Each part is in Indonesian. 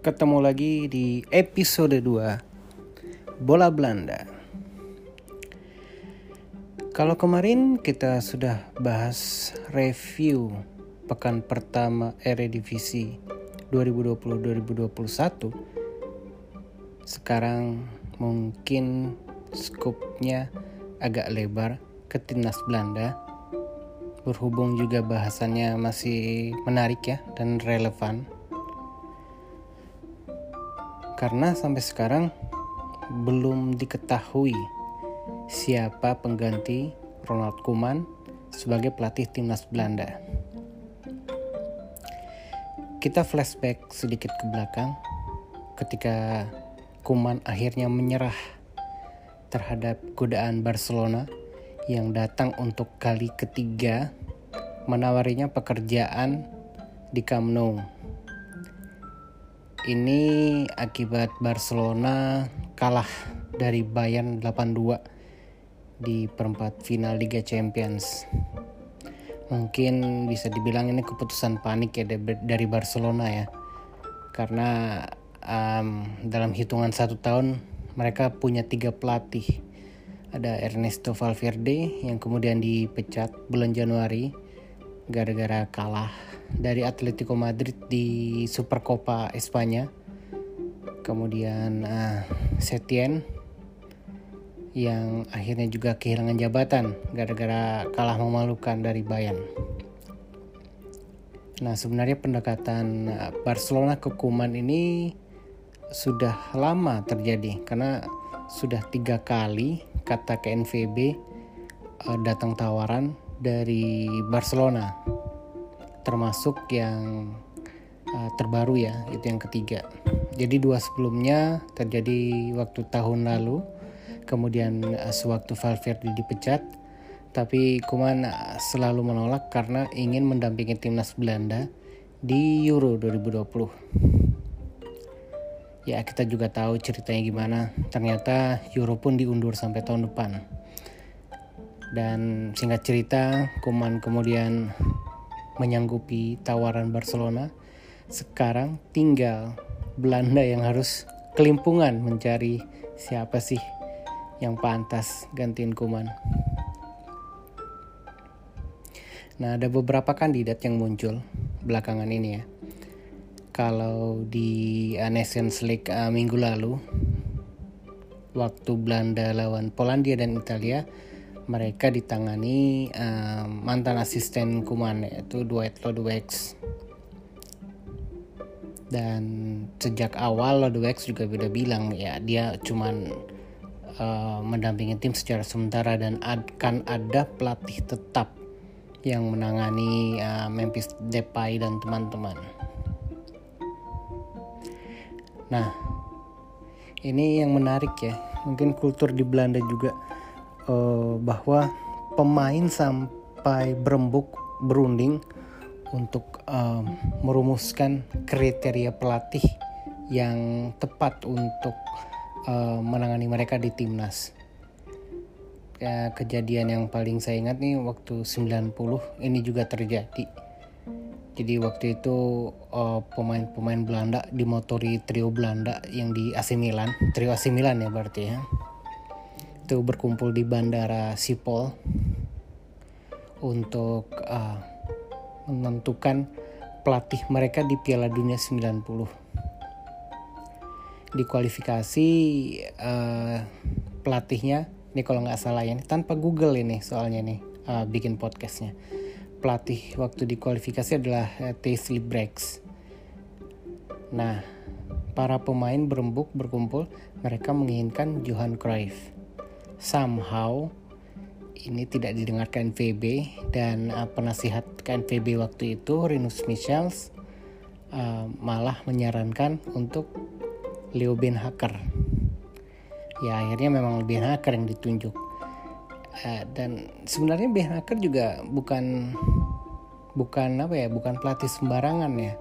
ketemu lagi di episode 2 Bola Belanda. Kalau kemarin kita sudah bahas review pekan pertama Eredivisie 2020-2021, sekarang mungkin skupnya agak lebar ke timnas Belanda. Berhubung juga bahasannya masih menarik ya dan relevan karena sampai sekarang belum diketahui siapa pengganti Ronald Koeman sebagai pelatih timnas Belanda. Kita flashback sedikit ke belakang ketika Koeman akhirnya menyerah terhadap godaan Barcelona yang datang untuk kali ketiga menawarinya pekerjaan di Camp Nou ini akibat Barcelona kalah dari Bayern 8-2 di perempat final Liga Champions. Mungkin bisa dibilang ini keputusan panik ya dari Barcelona ya. Karena um, dalam hitungan satu tahun mereka punya tiga pelatih. Ada Ernesto Valverde yang kemudian dipecat bulan Januari gara-gara kalah dari Atletico Madrid di Supercopa Espanya. Kemudian uh, Setien yang akhirnya juga kehilangan jabatan gara-gara kalah memalukan dari Bayern. Nah, sebenarnya pendekatan ah, Barcelona ke Kuman ini sudah lama terjadi karena sudah tiga kali kata KNVB uh, datang tawaran dari Barcelona termasuk yang uh, terbaru ya itu yang ketiga. Jadi dua sebelumnya terjadi waktu tahun lalu kemudian uh, sewaktu Valverde dipecat. Tapi Kuman uh, selalu menolak karena ingin mendampingi timnas Belanda di Euro 2020 ya kita juga tahu ceritanya gimana. Ternyata Euro pun diundur sampai tahun depan. Dan singkat cerita Kuman kemudian menyanggupi tawaran Barcelona. Sekarang tinggal Belanda yang harus kelimpungan mencari siapa sih yang pantas gantiin Kuman. Nah, ada beberapa kandidat yang muncul belakangan ini ya. Kalau di Nations League uh, minggu lalu, waktu Belanda lawan Polandia dan Italia, mereka ditangani uh, mantan asisten Kuman yaitu Dwight Lodewex dan sejak awal Lodewex juga sudah bilang ya dia cuman uh, mendampingi tim secara sementara dan akan ada pelatih tetap yang menangani uh, Memphis Depay dan teman-teman. Nah, ini yang menarik ya. Mungkin kultur di Belanda juga uh, bahwa pemain sampai berembuk berunding untuk uh, merumuskan kriteria pelatih yang tepat untuk uh, menangani mereka di timnas. Ya, kejadian yang paling saya ingat nih waktu 90 ini juga terjadi. Jadi waktu itu pemain-pemain uh, Belanda dimotori trio Belanda yang di AC Milan, trio AC Milan ya berarti ya itu berkumpul di bandara Sipol untuk uh, menentukan pelatih mereka di Piala Dunia 90. Di kualifikasi uh, pelatihnya ini kalau nggak salah ya tanpa Google ini soalnya nih uh, bikin podcastnya. Pelatih waktu di kualifikasi adalah uh, Taisley Breaks. Nah, para pemain berembuk berkumpul mereka menginginkan Johan Cruyff somehow ini tidak didengarkan VB dan uh, penasihat KNVB waktu itu Rinus Michels uh, malah menyarankan untuk Leo Ben Hacker. Ya akhirnya memang Ben Hacker yang ditunjuk. Uh, dan sebenarnya Ben Hacker juga bukan bukan apa ya, bukan pelatih sembarangan ya.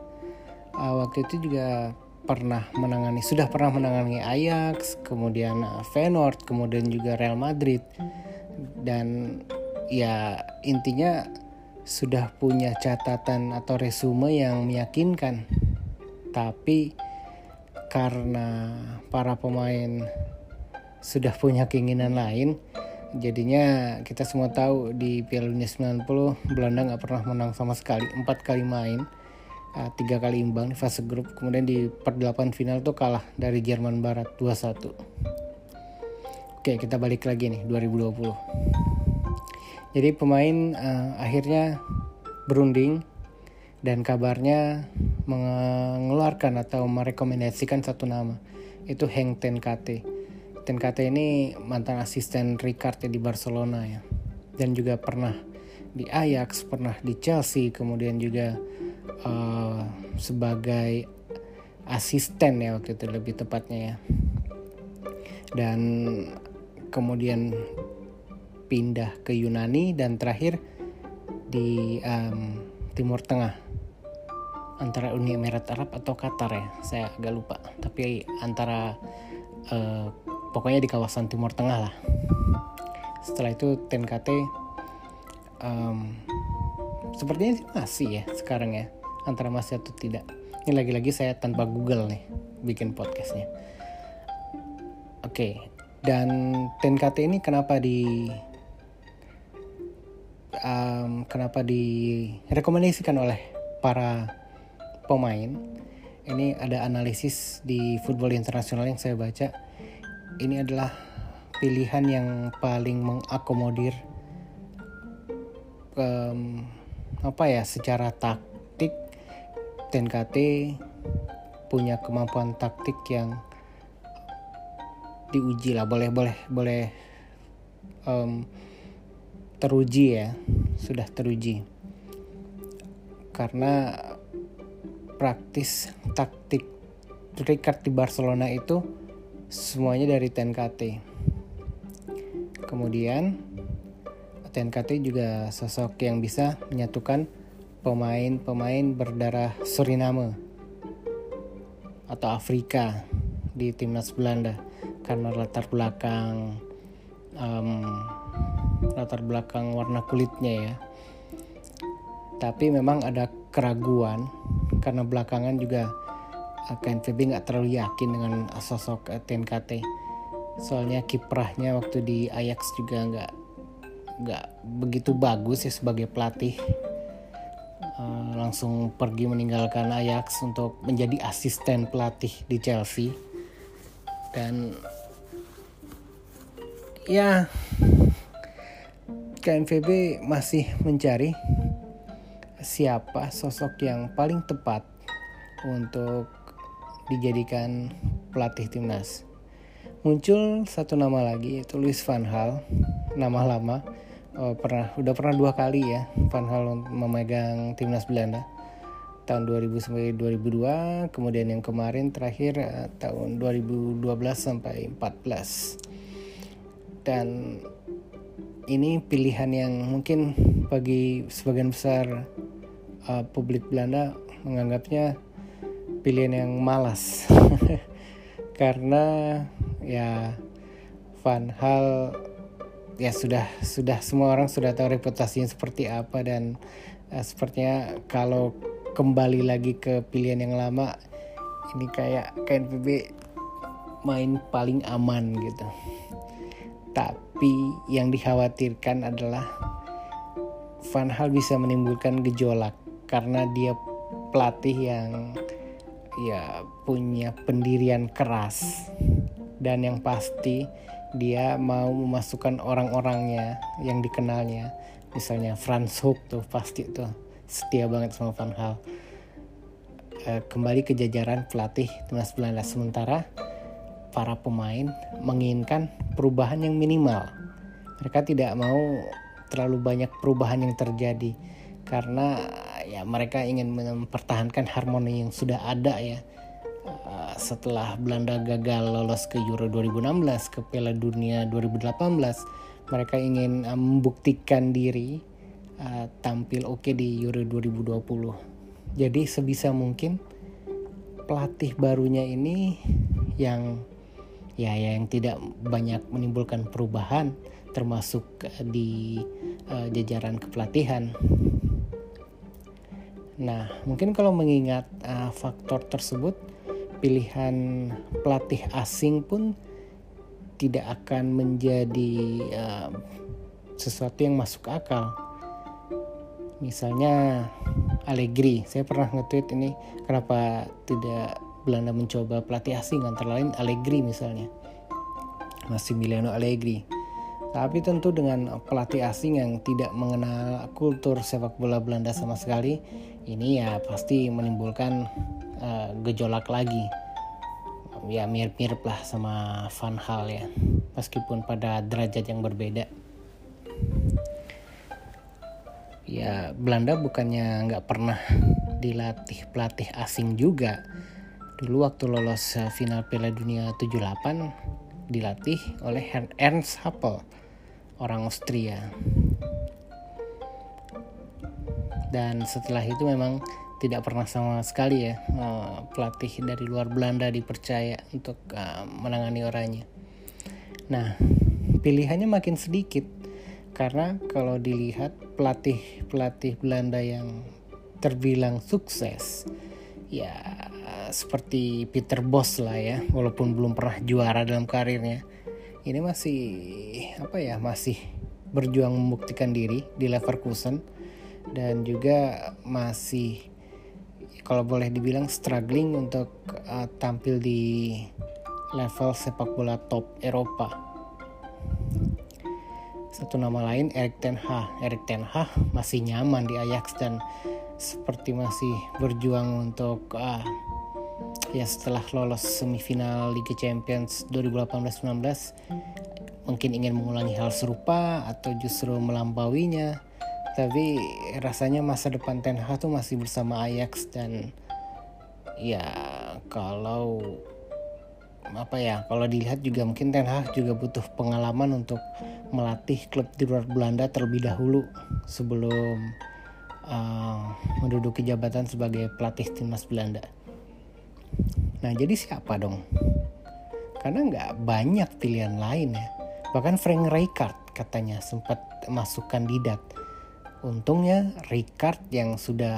Uh, waktu itu juga pernah menangani sudah pernah menangani Ajax, kemudian uh, Feyenoord, kemudian juga Real Madrid dan ya intinya sudah punya catatan atau resume yang meyakinkan. Tapi karena para pemain sudah punya keinginan lain jadinya kita semua tahu di Piala Dunia 90 Belanda nggak pernah menang sama sekali empat kali main uh, tiga kali imbang di fase grup. Kemudian di perdelapan final tuh kalah dari Jerman Barat 2-1 oke kita balik lagi nih 2020 jadi pemain uh, akhirnya berunding dan kabarnya mengeluarkan atau merekomendasikan satu nama itu Heng Ten KT KT ini mantan asisten Ricard di Barcelona ya. Dan juga pernah di Ajax pernah di Chelsea kemudian juga uh, sebagai asisten ya waktu itu lebih tepatnya ya. Dan kemudian pindah ke Yunani dan terakhir di um, Timur Tengah. Antara Uni Emirat Arab atau Qatar ya saya agak lupa. Tapi antara uh, pokoknya di kawasan Timur Tengah lah. Setelah itu TNKT um, sepertinya sih masih ya sekarang ya antara masih atau tidak. Ini lagi-lagi saya tanpa Google nih bikin podcastnya. Oke okay. dan TNKT ini kenapa di um, kenapa direkomendasikan oleh para pemain? Ini ada analisis di football internasional yang saya baca. Ini adalah pilihan yang paling mengakomodir um, apa ya secara taktik TNKT punya kemampuan taktik yang diuji lah. Boleh boleh boleh um, teruji ya. Sudah teruji. Karena praktis taktik Ricard di Barcelona itu semuanya dari TNKT. Kemudian TNKT juga sosok yang bisa menyatukan pemain-pemain berdarah Suriname atau Afrika di timnas Belanda. Karena latar belakang um, latar belakang warna kulitnya ya. Tapi memang ada keraguan karena belakangan juga KNVB nggak terlalu yakin dengan sosok TNKT soalnya kiprahnya waktu di Ajax juga nggak nggak begitu bagus ya sebagai pelatih uh, langsung pergi meninggalkan Ajax untuk menjadi asisten pelatih di Chelsea dan ya KNVB masih mencari siapa sosok yang paling tepat untuk dijadikan pelatih timnas. Muncul satu nama lagi yaitu Luis Van Hal, nama lama. Oh, pernah udah pernah dua kali ya Van Hal memegang timnas Belanda tahun 2000 sampai 2002, kemudian yang kemarin terakhir uh, tahun 2012 sampai 14. Dan ini pilihan yang mungkin bagi sebagian besar uh, publik Belanda menganggapnya pilihan yang malas karena ya Van Hal ya sudah sudah. Semua orang sudah tahu reputasinya seperti apa dan uh, sepertinya kalau kembali lagi ke pilihan yang lama ini kayak KNPB main paling aman gitu. Tapi yang dikhawatirkan adalah Van Hal bisa menimbulkan gejolak karena dia pelatih yang ya punya pendirian keras. Dan yang pasti dia mau memasukkan orang-orangnya yang dikenalnya. Misalnya Franz Hook tuh pasti tuh setia banget sama Van Hal e, kembali ke jajaran pelatih timnas Belanda. Sementara para pemain menginginkan perubahan yang minimal. Mereka tidak mau terlalu banyak perubahan yang terjadi karena ya mereka ingin mempertahankan harmoni yang sudah ada ya setelah Belanda gagal lolos ke Euro 2016 ke Piala Dunia 2018 mereka ingin uh, membuktikan diri uh, tampil oke okay di Euro 2020 jadi sebisa mungkin pelatih barunya ini yang ya yang tidak banyak menimbulkan perubahan termasuk di uh, jajaran kepelatihan. Nah, mungkin kalau mengingat uh, faktor tersebut, pilihan pelatih asing pun tidak akan menjadi uh, sesuatu yang masuk akal. Misalnya Allegri, saya pernah nge-tweet ini kenapa tidak Belanda mencoba pelatih asing antara lain Allegri misalnya. Massimiliano Allegri. Tapi tentu dengan pelatih asing yang tidak mengenal kultur sepak bola Belanda sama sekali, ini ya pasti menimbulkan uh, gejolak lagi. Ya mirip-mirip lah sama Van Hal ya meskipun pada derajat yang berbeda. Ya Belanda bukannya nggak pernah dilatih pelatih asing juga. Dulu waktu lolos final Piala Dunia 78 dilatih oleh Ernst Happel orang Austria dan setelah itu memang tidak pernah sama sekali ya uh, pelatih dari luar Belanda dipercaya untuk uh, menangani orangnya. Nah, pilihannya makin sedikit karena kalau dilihat pelatih-pelatih Belanda yang terbilang sukses ya seperti Peter Bos lah ya, walaupun belum pernah juara dalam karirnya. Ini masih apa ya, masih berjuang membuktikan diri di Leverkusen dan juga masih kalau boleh dibilang struggling untuk uh, tampil di level sepak bola top Eropa. Satu nama lain Erik ten Hag. Erik ten Hag masih nyaman di Ajax dan seperti masih berjuang untuk uh, ya setelah lolos semifinal Liga Champions 2018-19 mungkin ingin mengulangi hal serupa atau justru melampauinya tapi rasanya masa depan Ten Hag tuh masih bersama Ajax dan ya kalau apa ya kalau dilihat juga mungkin Ten Hag juga butuh pengalaman untuk melatih klub di luar Belanda terlebih dahulu sebelum uh, menduduki jabatan sebagai pelatih timnas Belanda. Nah jadi siapa dong? Karena nggak banyak pilihan lain ya. Bahkan Frank Rijkaard katanya sempat masuk kandidat untungnya Ricard yang sudah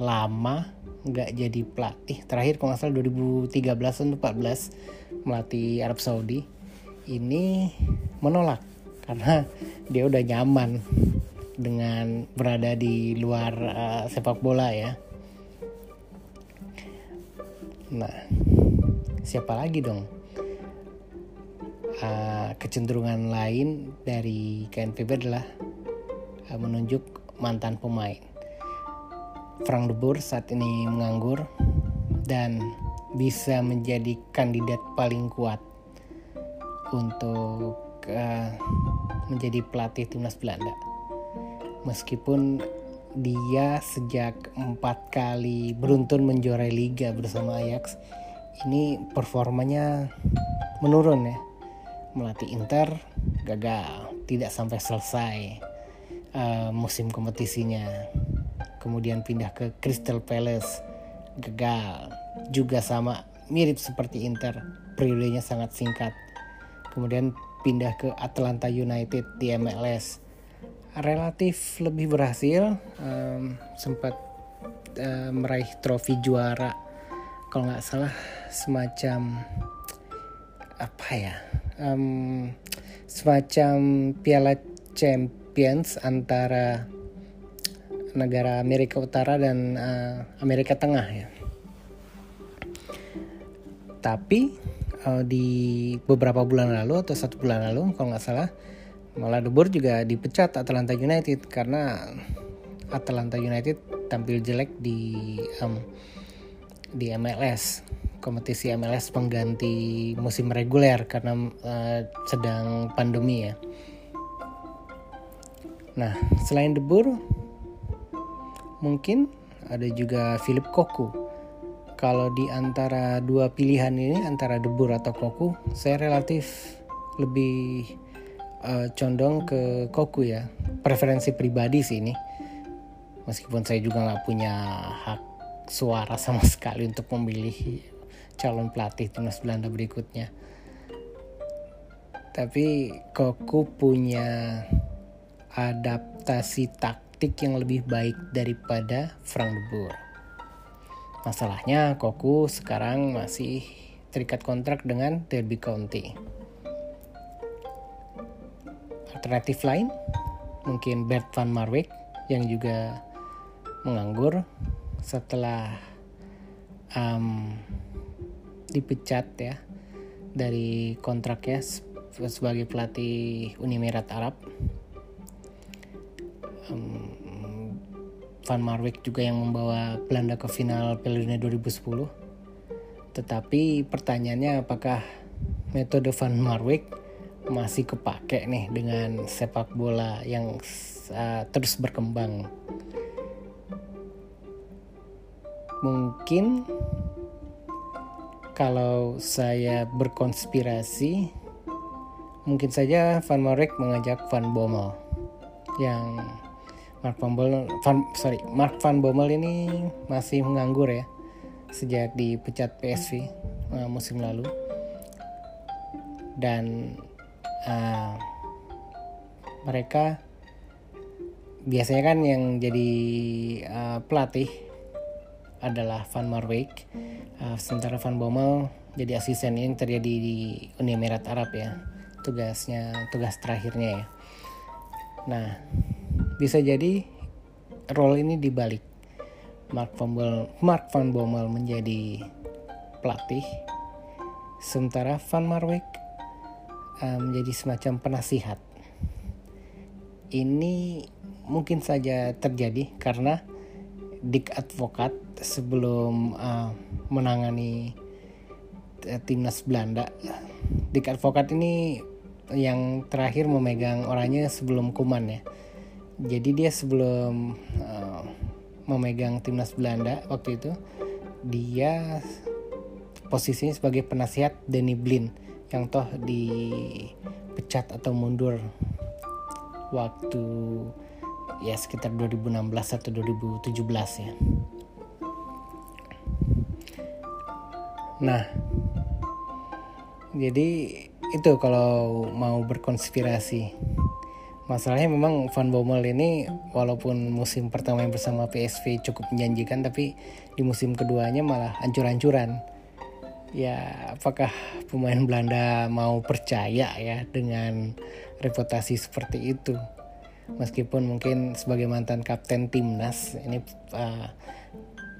lama nggak jadi pelatih terakhir kalau nggak salah 2013 atau 14 melatih Arab Saudi ini menolak karena dia udah nyaman dengan berada di luar uh, sepak bola ya nah siapa lagi dong uh, kecenderungan lain dari KNPB adalah Eh, menunjuk mantan pemain. Frank de Boer saat ini menganggur dan bisa menjadi kandidat paling kuat untuk uh, menjadi pelatih timnas Belanda. Meskipun dia sejak empat kali beruntun menjuarai liga bersama Ajax, ini performanya menurun ya. Melatih Inter gagal, tidak sampai selesai uh, musim kompetisinya. Kemudian pindah ke Crystal Palace, gagal. Juga sama mirip seperti Inter, periodenya sangat singkat. Kemudian pindah ke Atlanta United di MLS. Relatif lebih berhasil, um, sempat uh, meraih trofi juara. Kalau nggak salah semacam apa ya, um, semacam Piala Champions antara negara Amerika Utara dan uh, Amerika Tengah ya. Tapi uh, di beberapa bulan lalu atau satu bulan lalu kalau nggak salah malah De Boer juga dipecat Atlanta United karena Atlanta United tampil jelek di um, di MLS kompetisi MLS pengganti musim reguler karena uh, sedang pandemi ya. Nah, selain De Boer, mungkin ada juga Philip Koku. Kalau di antara dua pilihan ini, antara De Boer atau Koku, saya relatif lebih uh, condong ke Koku ya. Preferensi pribadi sih ini. Meskipun saya juga nggak punya hak suara sama sekali untuk memilih calon pelatih timnas Belanda berikutnya. Tapi Koku punya adaptasi taktik yang lebih baik daripada Frank de Boer. Masalahnya Koku sekarang masih terikat kontrak dengan Derby County. Alternatif lain mungkin Bert van Marwijk yang juga menganggur setelah um, dipecat ya dari kontraknya sebagai pelatih Uni Emirat Arab. Um, Van Marwijk juga yang membawa Belanda ke final Piala Dunia 2010. Tetapi pertanyaannya apakah metode Van Marwijk masih kepake nih dengan sepak bola yang uh, terus berkembang? Mungkin kalau saya berkonspirasi, mungkin saja Van Marwijk mengajak Van Bommel yang Mark Van Bommel, Van, sorry, Mark Van Bommel ini masih menganggur ya sejak dipecat PSV uh, musim lalu dan uh, mereka biasanya kan yang jadi uh, pelatih adalah Van Marwijk. Uh, sementara Van Bommel jadi asisten ini terjadi di Uni Emirat Arab ya. Tugasnya tugas terakhirnya ya. Nah bisa jadi role ini dibalik Mark Van Bommel, Mark Van Bommel menjadi pelatih. Sementara Van Marwijk menjadi semacam penasihat ini mungkin saja terjadi karena Dick Advokat sebelum uh, menangani uh, timnas Belanda. Dick Advokat ini yang terakhir memegang orangnya sebelum Kuman ya. Jadi dia sebelum uh, memegang timnas Belanda waktu itu dia posisinya sebagai penasihat Danny Blin yang toh dipecat atau mundur waktu ya sekitar 2016 atau 2017 ya. Nah, jadi itu kalau mau berkonspirasi. Masalahnya memang Van Bommel ini walaupun musim pertama yang bersama PSV cukup menjanjikan tapi di musim keduanya malah ancur-ancuran. Ya, apakah pemain Belanda mau percaya ya dengan reputasi seperti itu? Meskipun mungkin sebagai mantan kapten timnas ini uh,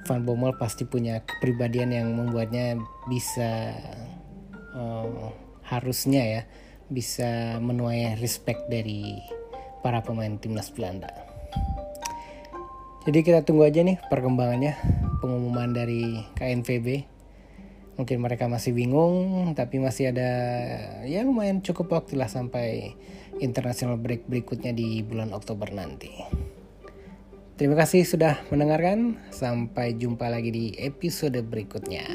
Van Bommel pasti punya kepribadian yang membuatnya bisa uh, harusnya ya bisa menuai respect dari para pemain timnas Belanda. Jadi kita tunggu aja nih perkembangannya pengumuman dari KNVB. Mungkin mereka masih bingung, tapi masih ada ya lumayan cukup waktu lah sampai international break berikutnya di bulan Oktober nanti. Terima kasih sudah mendengarkan. Sampai jumpa lagi di episode berikutnya.